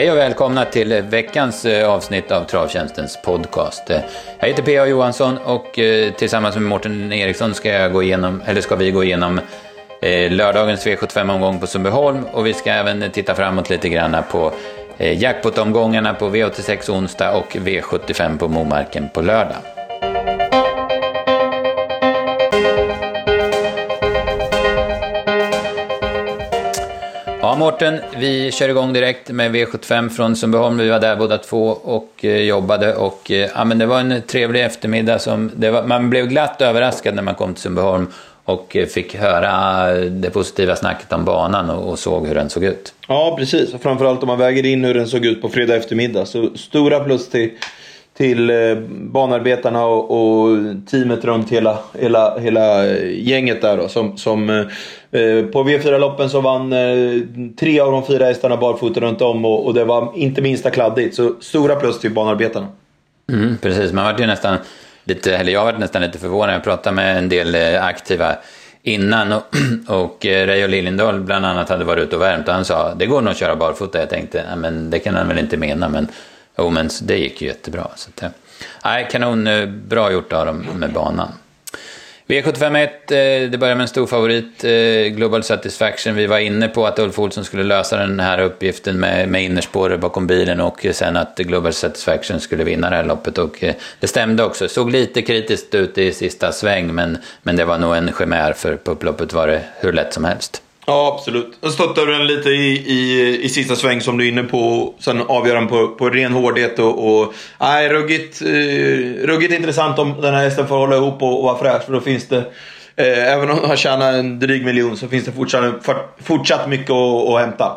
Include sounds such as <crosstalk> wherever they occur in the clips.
Hej och välkomna till veckans eh, avsnitt av Travtjänstens podcast. Eh, jag heter P.A. Johansson och eh, tillsammans med Mårten Eriksson ska, jag gå igenom, eller ska vi gå igenom lördagens V75-omgång på Sundbyholm och vi ska även titta framåt lite grann på jackpot-omgångarna på V86 onsdag och V75 på Momarken på lördag. Ja, Mårten, vi kör igång direkt med V75 från Sundbyholm. Vi var där båda två och eh, jobbade och eh, ja, men det var en trevlig eftermiddag. Som, var, man blev glatt överraskad när man kom till Sundbyholm och eh, fick höra eh, det positiva snacket om banan och, och såg hur den såg ut. Ja, precis. Och framförallt om man väger in hur den såg ut på fredag eftermiddag. Så stora plus till till eh, banarbetarna och, och, teamet runt hela, hela, hela eh, gänget där då. Som, som eh, Eh, på V4-loppen så vann eh, tre av de fyra hästarna barfota runt om och, och, det var inte minsta kladdigt. Så stora plus till banarbetarna. Mm, precis, man var ju nästan lite, eller jag var nästan lite förvånad. Jag pratade med en del eh, aktiva innan och, <clears throat> och Reijo Liljendahl bland annat hade varit ute och värmt och han sa det går nog att köra barfota. Jag tänkte, men det kan han väl inte mena. Men Jo, men det gick ju jättebra. Så att, nej, kanon, bra gjort av dem med banan. V751, eh, det börjar med en stor favorit, eh, Global Satisfaction. Vi var inne på att Ulf Olsson skulle lösa den här uppgiften med, med innerspåret bakom bilen och eh, sen att Global Satisfaction skulle vinna det här loppet. Och eh, det stämde också. Såg lite kritiskt ut i sista sväng, men, men det var nog en chimär för på upploppet var det hur lätt som helst. Ja, absolut. Jag stöttar den lite i, i, i sista sväng som du är inne på. Sen avgör den på, på ren hårdhet. Och, och, nej, ruggigt, eh, ruggigt intressant om den här hästen får hålla ihop och, och vara fräsch. För då finns det, eh, även om han tjänar en dryg miljon, så finns det fortsatt, fortsatt mycket att, att hämta.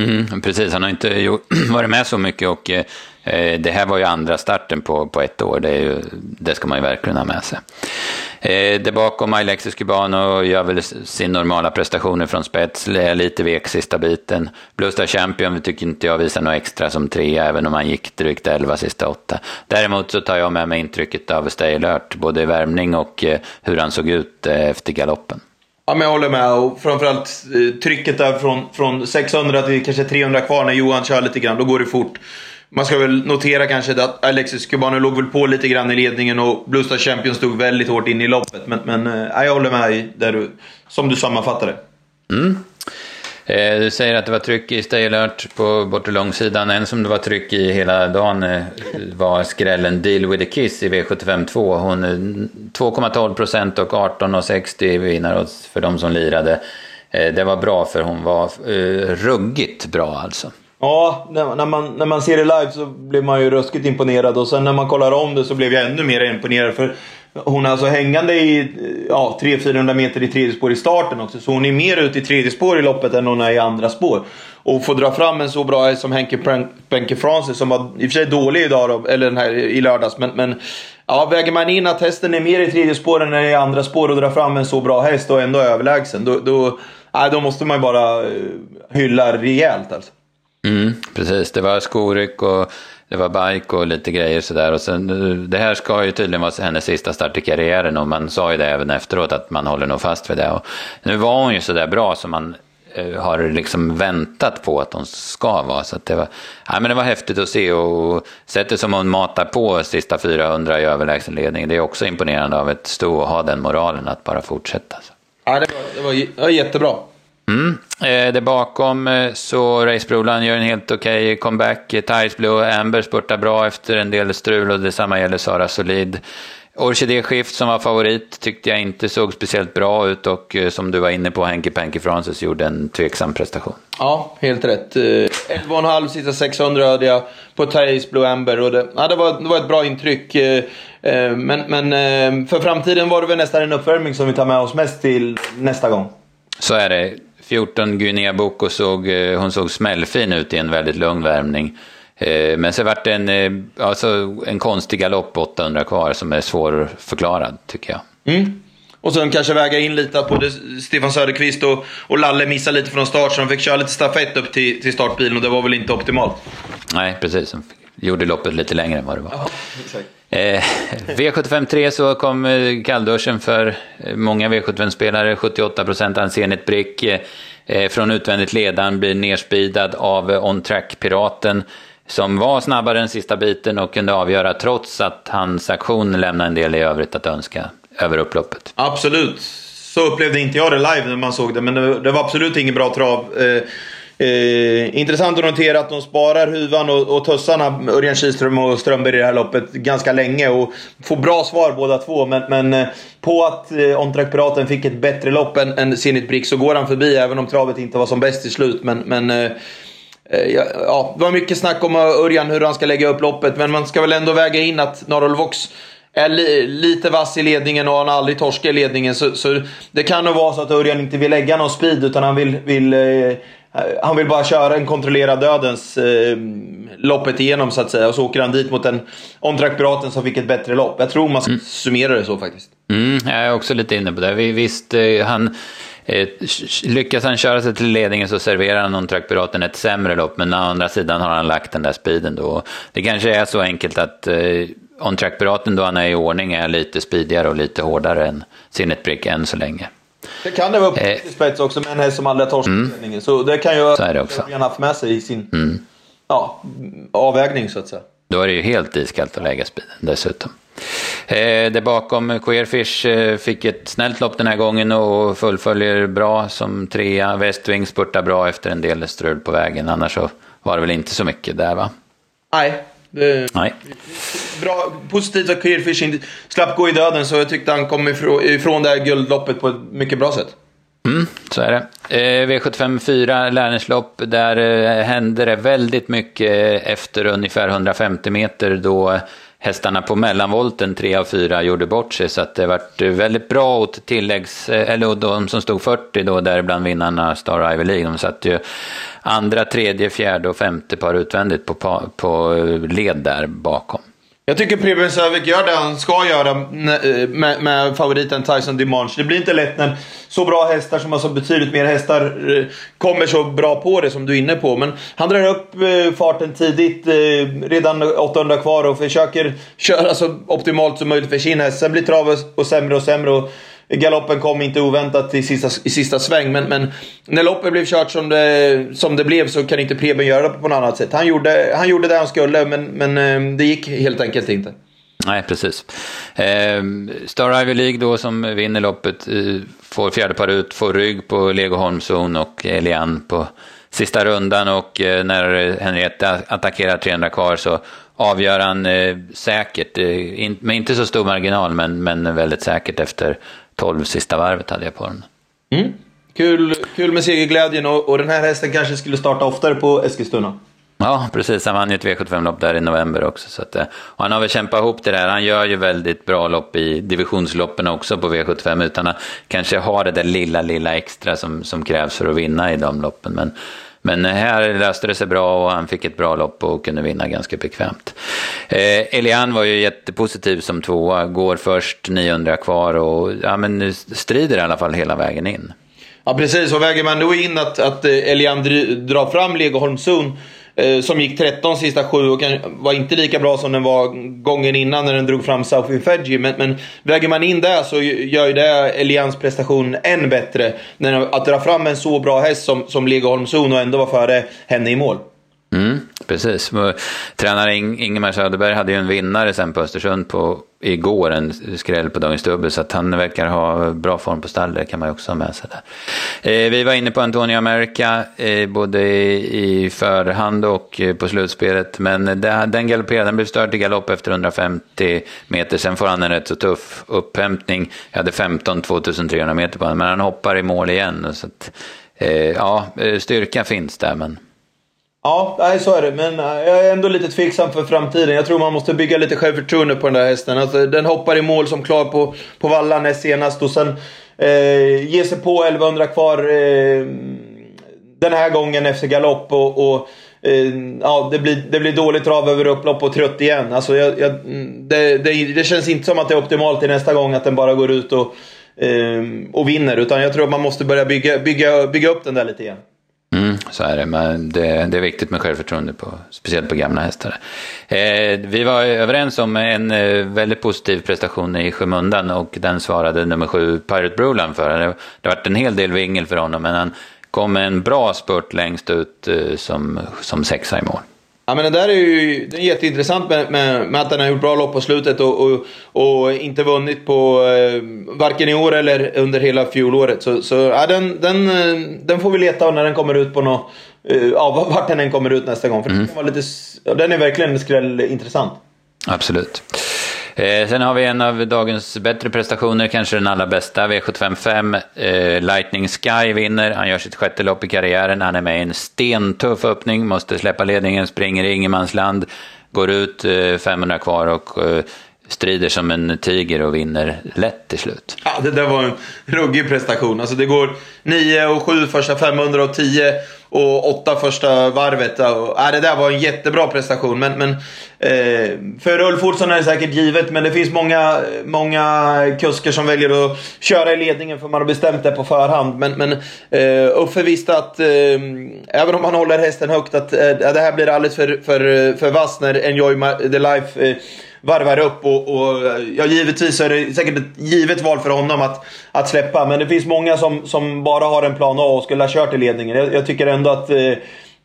Mm, precis, han har inte <clears throat> varit med så mycket och eh, eh, det här var ju andra starten på, på ett år. Det, ju, det ska man ju verkligen ha med sig. Eh, där bakom Alexis Cubano gör väl sin normala prestation från spets, eh, lite vek sista biten. Bluestar Champion tycker inte jag visar något extra som trea, även om han gick drygt 11 sista åtta. Däremot så tar jag med mig intrycket av Stay Alert, både i värmning och eh, hur han såg ut eh, efter galoppen. Ja, men jag håller med. Och framförallt eh, trycket där från, från 600 till kanske 300 kvar när Johan kör lite grann. Då går det fort. Man ska väl notera kanske att Alexis Cubano låg väl på lite grann i ledningen och Bluestar Champion stod väldigt hårt in i loppet. Men, men äh, jag håller med där du, som du sammanfattade. Mm. Eh, du säger att det var tryck i Stay Alert på bortre långsidan. En som det var tryck i hela dagen eh, var skrällen Deal with a Kiss i V75 2. Hon eh, 2,12 procent och 18,60 vinnare för de som lirade. Eh, det var bra för hon var ruggigt bra alltså. Ja, när, man, när man ser det live så blir man ju ruskigt imponerad och sen när man kollar om det så blev jag ännu mer imponerad. För hon är alltså hängande i ja, 300-400 meter i tredje spår i starten också. Så hon är mer ute i tredje spår i loppet än hon är i andra spår. Och få dra fram en så bra häst som Henke Benke Francis som var i och för sig dålig idag då, eller den här i lördags. Men, men ja, väger man in att hästen är mer i tredje spår än i andra spår och drar fram en så bra häst och ändå är överlägsen. Då, då, ja, då måste man ju bara eh, hylla rejält alltså. Mm, precis, det var skoryck och det var bike och lite grejer sådär. Och sen, eh, det här ska ju tydligen vara hennes sista start i karriären och man sa ju det även efteråt att man håller nog fast vid det. Och nu var hon ju sådär bra som man eh, har liksom väntat på att hon ska vara. Så det, var, ja, men det var häftigt att se och sättet som hon matar på sista 400 i överlägsen ledning, det är också imponerande av ett sto att ha den moralen att bara fortsätta. Så. Ja, det var, det var, det var jättebra. Mm. Eh, där bakom eh, så Race Brolan gör en helt okej okay comeback. Thais Blue Amber spurtar bra efter en del strul och detsamma gäller Sara Solid. Orkidé-skift som var favorit tyckte jag inte såg speciellt bra ut och eh, som du var inne på, Henke Panky Francis gjorde en tveksam prestation. Ja, helt rätt. 11,5 sista 600 hade jag på Thais Blue Amber och det, ja, det, var, det var ett bra intryck. Men, men för framtiden var det väl nästan en uppvärmning som vi tar med oss mest till nästa gång. Så är det. 14 Guinea Boko såg, eh, hon såg smällfin ut i en väldigt lugn värmning. Eh, men så vart det en, eh, alltså en konstig galopp 800 kvar som är svårförklarad tycker jag. Mm. Och sen kanske väga in lite på det, Stefan Söderqvist och, och Lalle missade lite från start så de fick köra lite stafett upp till, till startbilen och det var väl inte optimalt. Nej, precis. De gjorde loppet lite längre än vad det var. Ja, Eh, V753 så kom eh, kallduschen för eh, många V75-spelare, 78% Ansenit Brick. Eh, från utvändigt ledan blir nerspeedad av eh, on-track-piraten som var snabbare än sista biten och kunde avgöra trots att hans aktion lämnade en del i övrigt att önska över upploppet. Absolut. Så upplevde inte jag det live när man såg det, men det, det var absolut ingen bra trav. Eh, Eh, intressant att notera att de sparar huvan och, och tussarna, Örjan Kihlström och Strömberg i det här loppet, ganska länge och får bra svar båda två. Men, men eh, på att eh, Ontrack Piraten fick ett bättre lopp än, än Zenit Brick så går han förbi, även om travet inte var som bäst till slut. Men, men eh, eh, ja, ja, det var mycket snack om eh, Örjan, hur han ska lägga upp loppet, men man ska väl ändå väga in att Norrol Vox är li, lite vass i ledningen och han har aldrig torskat i ledningen. Så, så, det kan nog vara så att Örjan inte vill lägga någon speed utan han vill, vill eh, han vill bara köra en kontrollerad dödens eh, loppet igenom så att säga. Och så åker han dit mot en omtraktpiraten som fick ett bättre lopp. Jag tror man ska mm. summera det så faktiskt. Mm, jag är också lite inne på det. Visst, eh, han... Eh, lyckas han köra sig till ledningen så serverar han non-track-piraten ett sämre lopp, men å andra sidan har han lagt den där speeden då. Det kanske är så enkelt att eh, on-track-piraten då han är i ordning är lite speedigare och lite hårdare än Sinnet Brick än så länge. Det kan det vara upp eh. spets också med en häst som aldrig har torskat mm. Så det kan ju Örjan haft med sig i sin mm. ja, avvägning så att säga. Då är det ju helt iskallt att lägga speeden dessutom. Eh, det bakom Queerfish eh, fick ett snällt lopp den här gången och fullföljer bra som trea. Westwing spurtar bra efter en del strul på vägen. Annars så var det väl inte så mycket där va? Nej, det, Nej. Bra, positivt att Clearfish slapp gå i döden, så jag tyckte han kom ifrån, ifrån det här guldloppet på ett mycket bra sätt. Mm, så är det. Eh, V75 4, lärlingslopp, där eh, hände det väldigt mycket efter ungefär 150 meter då hästarna på mellanvolten, tre av fyra, gjorde bort sig. Så att det vart väldigt bra åt tilläggs, eller de som stod 40 då, däribland vinnarna Star Ivy League. De satt ju andra, tredje, fjärde och femte par utvändigt på, på led där bakom. Jag tycker Preben Sövik gör det han ska göra med, med favoriten Tyson Dimanche. Det blir inte lätt när så bra hästar som har så betydligt mer hästar eh, kommer så bra på det som du är inne på. Men han drar upp eh, farten tidigt, eh, redan 800 kvar och försöker köra så optimalt som möjligt för sin häst. Sen blir travet och sämre och sämre. Och Galoppen kom inte oväntat i sista, i sista sväng, men, men när loppet blev kört som det, som det blev så kan inte Preben göra det på något annat sätt. Han gjorde, han gjorde det han skulle, men, men eh, det gick helt enkelt inte. Nej, precis. Eh, Star Ivy League då som vinner loppet eh, får fjärde par ut, får rygg på Legoholmszon och Elian på sista rundan och eh, när Henrietta attackerar 300 kvar så avgör han eh, säkert, eh, in, med inte så stor marginal men, men väldigt säkert efter 12 sista varvet hade jag på den. Mm. Kul, kul med segerglädjen och, och den här hästen kanske skulle starta oftare på Eskilstuna. Ja, precis. Han vann ju ett V75-lopp där i november också. Så att, eh, han har väl kämpat ihop det där. Han gör ju väldigt bra lopp i divisionsloppen också på V75 utan att kanske ha det där lilla, lilla extra som, som krävs för att vinna i de loppen. Men men här löste det sig bra och han fick ett bra lopp och kunde vinna ganska bekvämt. Eh, Elian var ju jättepositiv som tvåa, går först 900 kvar och ja, men strider i alla fall hela vägen in. Ja precis, och väger man då in att, att eh, Elian drar fram Legoholmsson Eh, Eh, som gick 13 sista sju och var inte lika bra som den var gången innan när den drog fram South Fedji. Men, men väger man in det så gör ju det Elians prestation än bättre. Att dra fram en så bra häst som, som Legoholm Zon och ändå vara före henne i mål. Mm, precis. Tränare Ingemar Söderberg hade ju en vinnare sen på Östersund på, igår, en skräll på Dagens Dubbel, så att han verkar ha bra form på stall, det kan man ju också ha med sig där. Eh, vi var inne på Antonio America, eh, både i, i förhand och eh, på slutspelet, men det, den galopperade, den blev störd till galopp efter 150 meter, sen får han en rätt så tuff upphämtning. Jag hade 15 2300 meter på honom, men han hoppar i mål igen. Så att, eh, ja, eh, styrka finns där, men Ja, nej, så är det. Men eh, jag är ändå lite tveksam för framtiden. Jag tror man måste bygga lite självförtroende på den där hästen. Alltså, den hoppar i mål som klar på, på vallan näst senast och sen eh, ger sig på 1100 kvar eh, den här gången efter galopp. Och, och eh, ja, det, blir, det blir dåligt trav över upplopp och trött igen. Alltså, jag, jag, mm, det, det, det, känns inte som att det är optimalt till nästa gång att den bara går ut och, eh, och vinner. Utan jag tror att man måste börja bygga, bygga, bygga upp den där lite igen. Mm, så är det, men det, det, är viktigt med självförtroende, på, speciellt på gamla hästar. Eh, vi var överens om en eh, väldigt positiv prestation i skymundan och den svarade nummer sju Pirate Broline för. Det, det har varit en hel del vingel för honom, men han kom med en bra spurt längst ut eh, som, som sexa i mål. Ja, men det där är ju det är jätteintressant med, med, med, att han har gjort bra lopp på slutet och, och, och inte vunnit på eh, varken i år eller under hela fjolåret. Så, så ja, den, den, eh, den får vi leta när den kommer ut på något, eh, ja, vart den än kommer ut nästa gång. För mm. den, var lite, den är verkligen skrällintressant. Absolut. Eh, sen har vi en av dagens bättre prestationer, kanske den allra bästa, V755. Eh, Lightning Sky vinner, han gör sitt sjätte lopp i karriären, han är med i en stentuff öppning, måste släppa ledningen, springer i ingenmansland, går ut eh, 500 kvar och eh, strider som en tiger och vinner lätt till slut. Ja, det där var en ruggig prestation. Alltså det går 9 och 7 första 500 och 10 och 8 första varvet. Och, äh, det där var en jättebra prestation. Men, men eh, för Ulf Olsson är det säkert givet, men det finns många, många kusker som väljer att köra i ledningen för man har bestämt det på förhand. Men, men eh, Uffe visste att, eh, även om han håller hästen högt, att eh, det här blir alldeles för, för, för vass när Enjoy the Life eh, varvar upp och, och ja, givetvis är det säkert ett givet val för honom att, att släppa. Men det finns många som, som bara har en plan A och skulle ha kört i ledningen. Jag, jag tycker ändå att eh,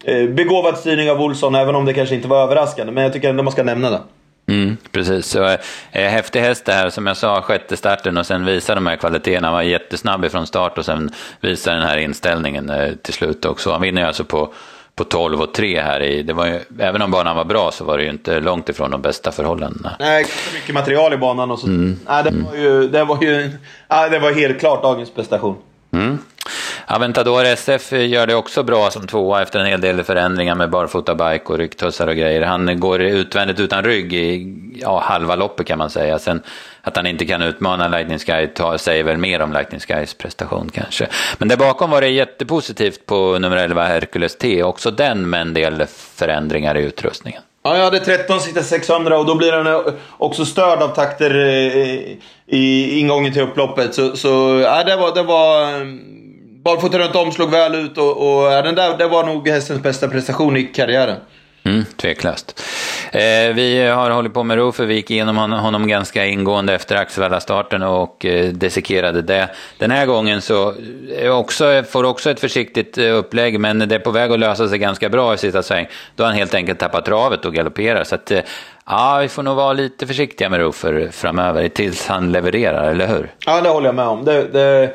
eh begåvad styrning av Olsson, även om det kanske inte var överraskande. Men jag tycker ändå man ska nämna det. Mm, precis, så, eh, häftig häst det här. Som jag sa, sjätte starten och sen visar de här kvaliteterna. Han var jättesnabb ifrån start och sen visar den här inställningen eh, till slut också. Han vinner alltså på på 12 och 3 här i. Det var ju, även om banan var bra så var det ju inte långt ifrån de bästa förhållandena. Nej, ganska mycket material i banan och så. Mm. Nej, det, mm. var ju, det var ju nej, det var helt klart dagens prestation. Mm. Aventador SF gör det också bra som tvåa efter en hel del förändringar med barfota bike och ryggtussar och grejer. Han går utvändigt utan rygg i ja, halva loppet kan man säga. Sen att han inte kan utmana Lightning Sky tar, säger väl mer om Lightning Skys prestation kanske. Men där bakom var det jättepositivt på nummer 11 Hercules T, också den med en del förändringar i utrustningen. Ja, jag hade 13 sitta 600 och då blir den också störd av takter eh, i ingången till upploppet. Så, så ja, det var... Det var eh, barfota runt om, slog väl ut och, och ja, den där det var nog hästens bästa prestation i karriären. Mm, tveklöst. Eh, vi har hållit på med Rofer, vi gick igenom honom ganska ingående efter Axevalla-starten och eh, dissekerade det. Den här gången så eh, också, får också ett försiktigt eh, upplägg, men det är på väg att lösa sig ganska bra i sista sväng. Då har han helt enkelt tappat travet och galopperar. Så att, eh, ja, vi får nog vara lite försiktiga med Rofer framöver tills han levererar, eller hur? Ja, det håller jag med om. Det, det...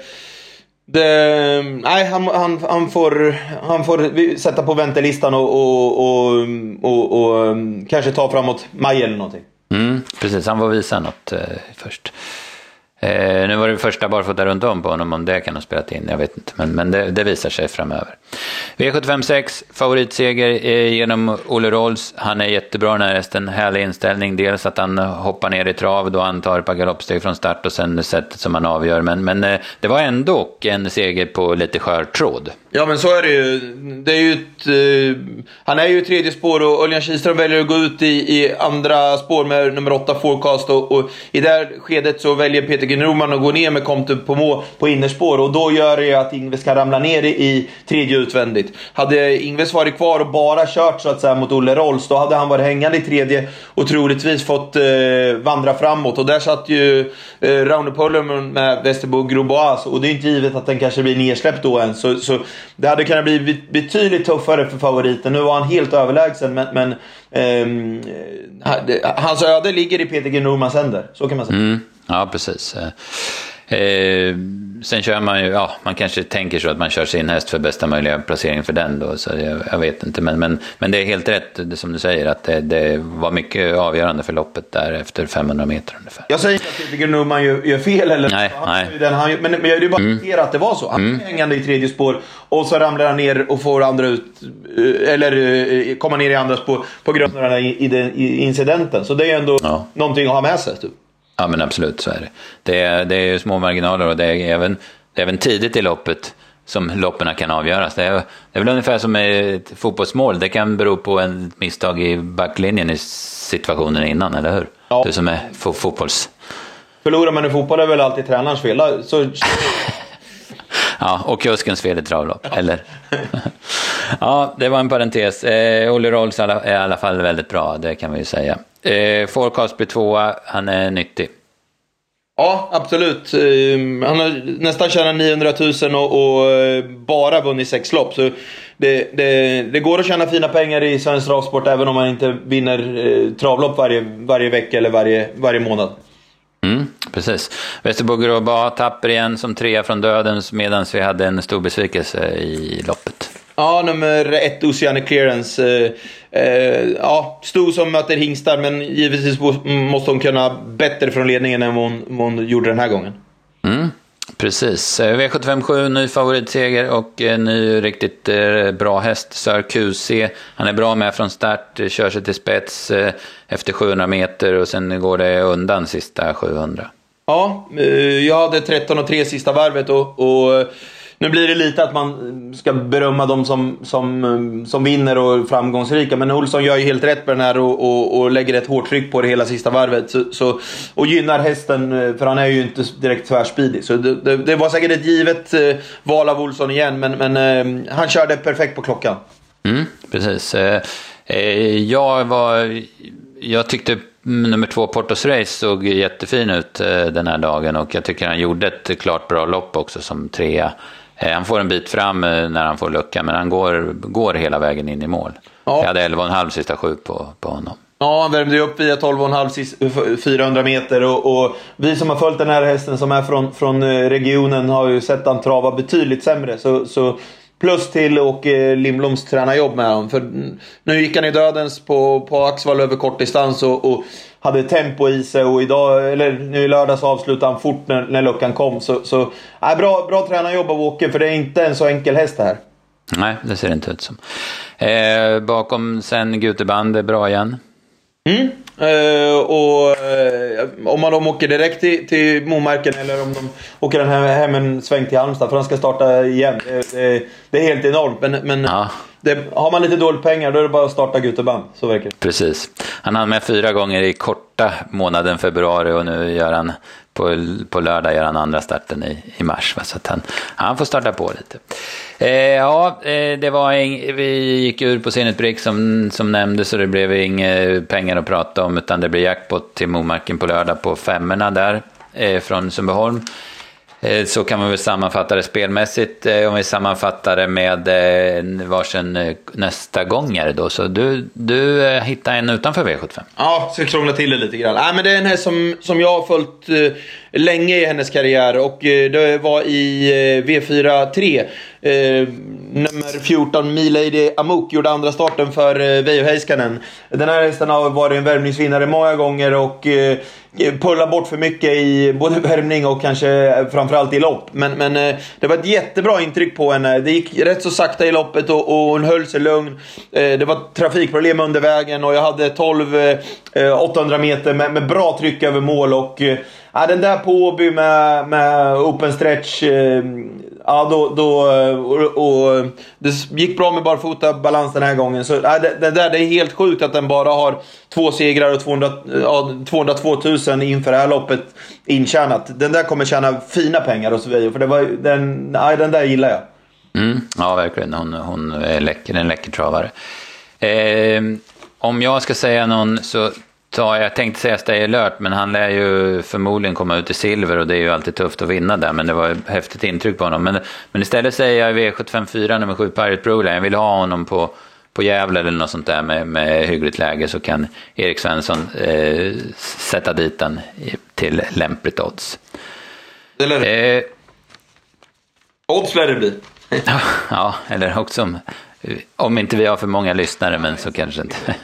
Det, nej, han, han, han, får, han får sätta på väntelistan och, och, och, och, och kanske ta framåt maj eller någonting. Mm, precis, han får visa något eh, först. Eh, nu var det första barfota runt om på honom, om det kan ha spelat in, jag vet inte. Men, men det, det visar sig framöver. V756, favoritseger eh, genom Olle Rolls. Han är jättebra den här hästen, härlig inställning. Dels att han hoppar ner i trav då han tar ett par galoppsteg från start och sen sättet som han avgör. Men, men eh, det var ändå en seger på lite skör tråd. Ja men så är det ju. Det är ju ett, eh, han är ju i tredje spår och Örjan Kihlström väljer att gå ut i, i andra spår med nummer 8 Forecast. Och, och, i det här skedet så väljer Peter G. Att gå ner med Comte på, på innerspår. Och då gör det ju att Ingves kan ramla ner i, i tredje utvändigt. Hade Ingves varit kvar och bara kört så att säga mot Olle Rolls, då hade han varit hängande i tredje och troligtvis fått eh, vandra framåt. Och där satt ju eh, Raune Pullum med Västerbo Grobois. Och det är inte givet att den kanske blir nedsläppt då än. Så, så det hade kunnat bli betydligt tuffare för favoriten. Nu var han helt överlägsen men, men um, hans öde ligger i Peter G. Normans händer. Så kan man säga. Mm, ja, precis. Eh, Eh, sen kör man ju, ja, man kanske tänker så att man kör sin häst för bästa möjliga placering för den då, så jag, jag vet inte. Men, men, men det är helt rätt det som du säger, att det, det, var mycket avgörande för loppet där efter 500 meter ungefär. Jag säger inte att Peter gör, gör fel, eller nej, nej. Den, han, men, men jag vill bara mm. att det var så. Han mm. hängande i tredje spår och så ramlar han ner och får andra ut, eh, eller eh, komma ner i andra spår på grund av den här incidenten. Så det är ändå ja. någonting att ha med sig. Typ. Ja men absolut, så är det. Det är, det är små marginaler och det är även, det är även tidigt i loppet som loppen kan avgöras. Det är, det är väl ungefär som ett fotbollsmål. Det kan bero på en misstag i backlinjen i situationen innan, eller hur? Ja. Du som är fotbolls... Förlorar man i fotboll är väl alltid tränarens fel. Så... <laughs> ja, och kuskens fel i travlopp, ja. eller? <laughs> Ja, det var en parentes. Eh, Olle Rolls är i alla fall väldigt bra, det kan vi ju säga. Eh, Forecast blir tvåa, han är nyttig. Ja, absolut. Ehm, han har nästan tjänat 900 000 och, och eh, bara vunnit sex lopp. Så det, det, det, går att tjäna fina pengar i svensk travsport även om man inte vinner eh, travlopp varje, varje vecka eller varje, varje månad. Mm, precis. Västerbo bara tapper igen som trea från dödens medan vi hade en stor besvikelse i loppet. Ja, nummer ett, Oceanic Clearance. Eh, eh, ja, stor som möter hingstar, men givetvis måste hon kunna bättre från ledningen än vad hon, vad hon gjorde den här gången. Mm, precis. V757, ny favoritseger och en ny riktigt eh, bra häst, Sir QC. Han är bra med från start, kör sig till spets eh, efter 700 meter och sen går det undan sista 700. Ja, eh, jag hade 13 och 3 sista varvet och, och nu blir det lite att man ska berömma de som, som, som vinner och är framgångsrika. Men Olsson gör ju helt rätt på den här och, och, och lägger ett hårt tryck på det hela sista varvet. Så, så, och gynnar hästen, eh, för han är ju inte direkt tvärspidig. Så det, det, det var säkert ett givet eh, val av Olsson igen, men, men eh, han körde perfekt på klockan. Mm, precis. Jag var... Jag tyckte nummer två, Portos Race, såg jättefin ut den här dagen och jag tycker han gjorde ett klart bra lopp också som trea. Eh, han får en bit fram eh, när han får lucka, men han går, går hela vägen in i mål. Ja. Jag hade 11,5 sista sju på, på honom. Ja, han värmde upp via 12,5 400 meter och, och, vi som har följt den här hästen som är från, från eh, regionen har ju sett han trava betydligt sämre. Så, så plus till Åke eh, Lindbloms tränarjobb med honom. För nu gick han i dödens på, på Axvall över kortdistans och, och hade tempo i sig och idag, eller nu i lördags avslutade han fort när, när luckan kom. Så, så äh, bra, bra tränarjobb av Åke, för det är inte en så enkel häst det här. Nej, det ser det inte ut som. Eh, bakom sen Guteband, bra igen. Mm. Uh, och uh, om man då åker direkt till, till Momarken eller om de åker den här hem en sväng till Halmstad för han ska starta igen. Det, det, det är helt enormt. Men, men ja. det, har man lite dåligt pengar då är det bara att starta Guteband. Så verkar det. Precis. Han hann med fyra gånger i korta månaden februari och nu gör han på, på lördag gör han andra starten i, i mars. Va? Så att han, han får starta på lite. Eh, ja, eh, det var ing, vi gick ur på Zenit Brick som, som nämndes så det blev inga pengar att prata om utan det blir jackpot till Momarken på lördag på femmorna där eh, från Sundbyholm. Eh, så kan man väl sammanfatta det spelmässigt eh, om vi sammanfattar det med eh, varsin nästa gångare då. Så du, du hittar en utanför V75? Ja, ska krångla till det lite grann. Nej, men det är en häst som, som jag har följt länge i hennes karriär och eh, det var i eh, V4 3. Eh, nummer 14, Milady Amok, gjorde andra starten för eh, Veijo Heiskanen. Den här hästen har varit en värmningsvinnare många gånger och eh, eh pullat bort för mycket i både <laughs> värmning och kanske framförallt i lopp. Men, men eh, det var ett jättebra intryck på henne. Det gick rätt så sakta i loppet och, och hon höll sig lugn. Eh, det var trafikproblem under vägen och jag hade 12 800 meter med, med bra tryck över mål och Ja, den där på Åby med, med open stretch. Eh, ja, då, då, eh, och, och, det gick bra med barfota balans den här gången. Så ja, det, det, där, det är helt sjukt att den bara har två segrar och 200, ja, 202 000 inför det här loppet intjänat. Den där kommer tjäna fina pengar och så vidare. För det var, den, ja, den där gillar jag. Mm, ja, verkligen. Hon, hon är läcker, en läcker travare. Eh, om jag ska säga någon så ta, jag tänkte säga Stay alert, men han lär ju förmodligen komma ut i silver och det är ju alltid tufft att vinna där. Men det var ett häftigt intryck på honom. Men, men istället säger jag V754 nummer 7 Pirate Broline. Jag vill ha honom på, på Gävle eller något sånt där med, med hyggligt läge så kan Erik Svensson eh, sätta dit den till lämpligt odds. Eller eh, Odds lär det bli. <laughs> ja, eller också Eh, om inte vi har för många lyssnare, men så kanske inte. <laughs>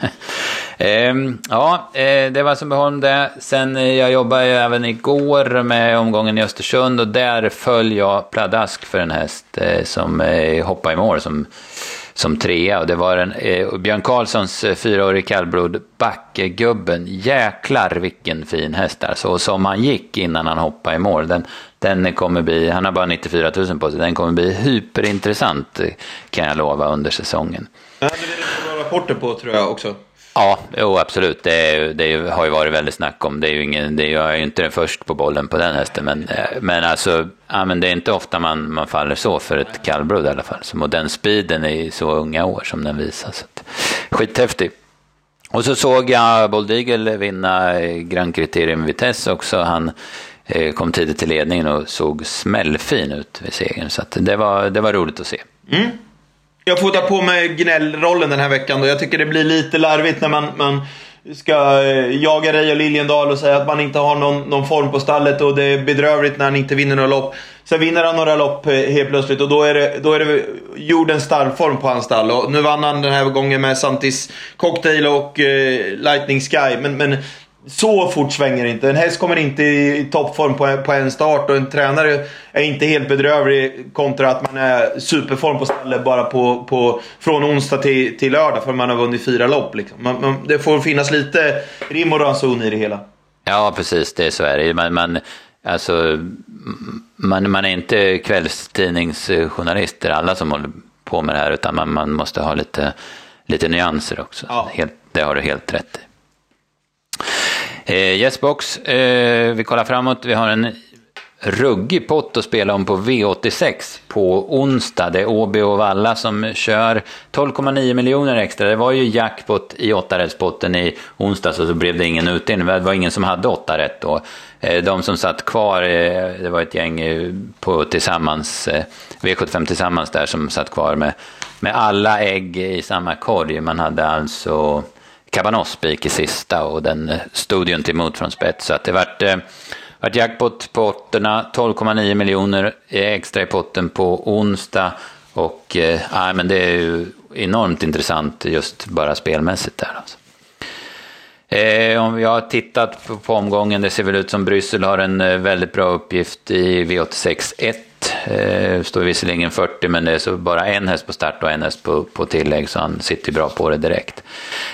Ehm, ja, eh, det var som det. Sen eh, jag jobbade även igår med omgången i Östersund och där föll jag pladask för en häst som hoppade i mål som, som trea. Och det var en, eh, Björn Karlssons eh, fyraårig kallblod, Backegubben. Jäklar vilken fin häst alltså. Och som han gick innan han hoppade i mål. Den, den kommer bli, han har bara 94 000 på sig, den kommer bli hyperintressant eh, kan jag lova under säsongen. Ja, det är det bra rapporter på tror jag också. Ja, jo, absolut. Det, det, har ju varit väldigt snack om. Det är ju ingen, det, jag är ju inte den först på bollen på den hästen. Men, eh, men alltså, ja, men det är inte ofta man, man faller så för ett kallblod i alla fall. och den speeden i så unga år som den visar. Så att, skithäftig. Och så såg jag Bold Eagle vinna Grand Criterium Vitesse också. Han eh, kom tidigt till ledningen och såg smällfin ut vid segern. Så det, var, det var roligt att se. Mm. Jag får ta på mig gnällrollen den här veckan då. Jag tycker det blir lite larvigt när man, man ska eh, jaga jaga och Liljendal och säga att man inte har någon, någon form på stallet och det är bedrövligt när han inte vinner några lopp. Sen vinner han några lopp eh, helt plötsligt och då är det, då är det jordens stallform på hans stall. Och nu vann han den här gången med Santis Cocktail och eh, Lightning Sky. Men, men så fort svänger det inte. En häst kommer inte i, i toppform på, på en start och en tränare är inte helt bedrövlig kontra att man är superform på stället bara på, på, från onsdag till, till lördag för man har vunnit fyra lopp. Liksom. Man, man, det får finnas lite rim och ranson i det hela. Ja, precis. Det är så är det. Man, man, alltså, man, man är inte kvällstidningsjournalister, alla som håller på med det här, utan man, man måste ha lite, lite nyanser också. Ja. Helt, det har du helt rätt i. Eh, Yesbox, eh, vi kollar framåt. Vi har en ruggig pott att spela om på V86 på onsdag. Det är Åby och Valla som kör 12,9 miljoner extra. Det var ju jackpot i åttarättspotten i onsdags och så blev det ingen utdelning. Det var ingen som hade åtta rätt då. Eh, de som satt kvar, eh, det var ett gäng eh, på tillsammans, V75 tillsammans där som satt kvar med, med alla ägg i samma korg. Man hade alltså Cabanosspik i sista och den eh, stod ju inte emot från spets. Så att det vart, eh, vart jackpot på åttorna, 12,9 miljoner extra i potten på onsdag. Och eh, men det är ju enormt intressant just bara spelmässigt där. Alltså. Eh, om vi har tittat på, på, omgången, det ser väl ut som Bryssel har en eh, väldigt bra uppgift i V86 1 Eh, står visserligen 40 men det är så bara en häst på start och en häst på, på tillägg så han sitter bra på det direkt.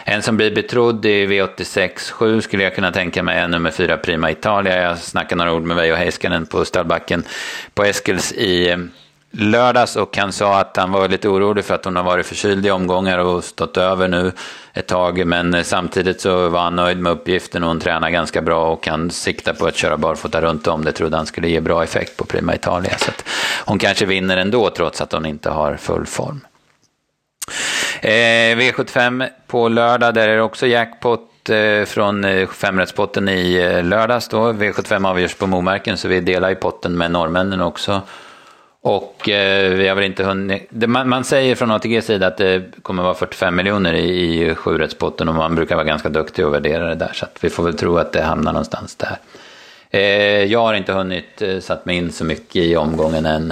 En som blir betrodd i V86 7 skulle jag kunna tänka mig är nummer 4 Prima Italia. Jag snackade några ord med Veijo Heiskanen på stallbacken på Eskils i eh, lördags och han sa att han var lite orolig för att hon har varit förkyld i omgångar och stått över nu ett tag. Men eh, samtidigt så var han nöjd med uppgiften och hon tränar ganska bra och kan sikta på att köra barfota runt om. Det trodde han skulle ge bra effekt på Prima Italia. Så hon kanske vinner ändå trots att hon inte har full form. Eh, V75 på lördag, där är det också jackpot eh, från eh, femrättspotten i lördags. Då. V75 avgörs på Momarken så vi delar i potten med norrmännen också. Och eh, vi har väl inte hunnit... Det, man, man, säger från ATGs sida att det kommer vara 45 miljoner i, i sjurättspotten och man brukar vara ganska duktig och värdera det där. Så vi får väl tro att det hamnar någonstans där. Eh, jag har inte hunnit eh, satt mig in så mycket i omgången än.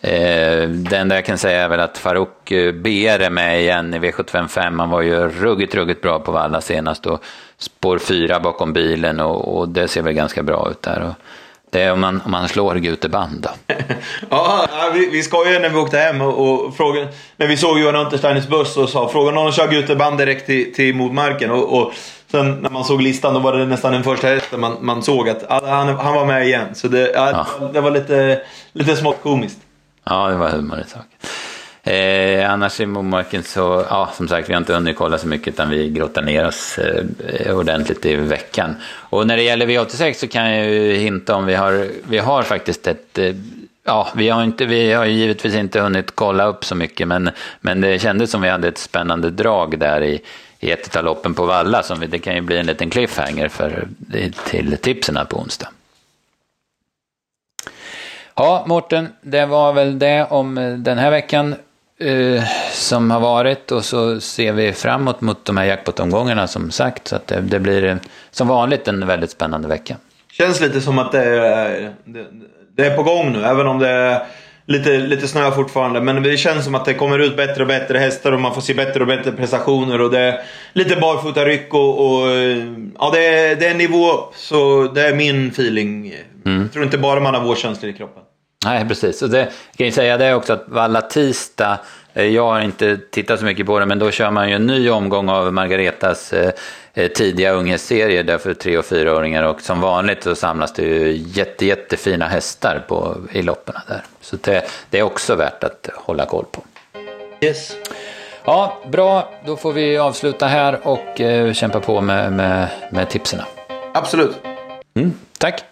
Eh, det enda jag kan säga är väl att Farouk BR är med igen i V755. Han var ju ruggigt, ruggigt bra på Valla senast och spår fyra bakom bilen och, och det ser väl ganska bra ut där. Och, det är om man, om man slår Guteband då. <laughs> ja, vi, vi skojade när vi åkte hem och, och frågade, när vi såg Johan Untersteiners buss och sa frågan om de kör Guteband direkt till, till Modmarken. Och, och sen när man såg listan då var det nästan den första hästen man, man såg att han, han var med igen. Så det, ja. det var lite, lite smått komiskt. Ja, det var humor i sak. Eh, annars i Momarken så, ja som sagt, vi har inte hunnit kolla så mycket utan vi grottar ner oss eh, ordentligt i veckan. Och när det gäller V86 så kan jag ju hinta om vi har, vi har faktiskt ett eh, Ja, vi har, inte, vi har givetvis inte hunnit kolla upp så mycket men, men det kändes som vi hade ett spännande drag där i, i ett av loppen på Valla. Som vi, det kan ju bli en liten cliffhanger för, eh, till tipsen här på onsdag. Ja, Mårten, det var väl det om eh, den här veckan eh, som har varit och så ser vi framåt mot de här jackpot-omgångarna som sagt. Så att det, det, blir som vanligt en väldigt spännande vecka. Känns lite som att det är, det, det är på gång nu, även om det är lite, lite snö fortfarande. Men det känns som att det kommer ut bättre och bättre hästar och man får se bättre och bättre prestationer. Och det är lite barfotaryck och, och ja, det, är, det är nivå upp. Så det är min feeling. Mm. Jag tror inte bara man har vårkänslor i kroppen. Nej, precis. Och det jag kan ju säga det också att Valla tisdag, eh, jag har inte tittat så mycket på det, men då kör man ju en ny omgång av Margaretas eh, eh, tidiga unghästserier där för tre och fyraåringar och som vanligt så samlas det ju jätte, jättefina hästar på, i loppen där. Så det, det är också värt att hålla koll på. Yes. Ja, bra. Då får vi avsluta här och eh, kämpa på med, med, med tipsen. Absolut. Mm, tack.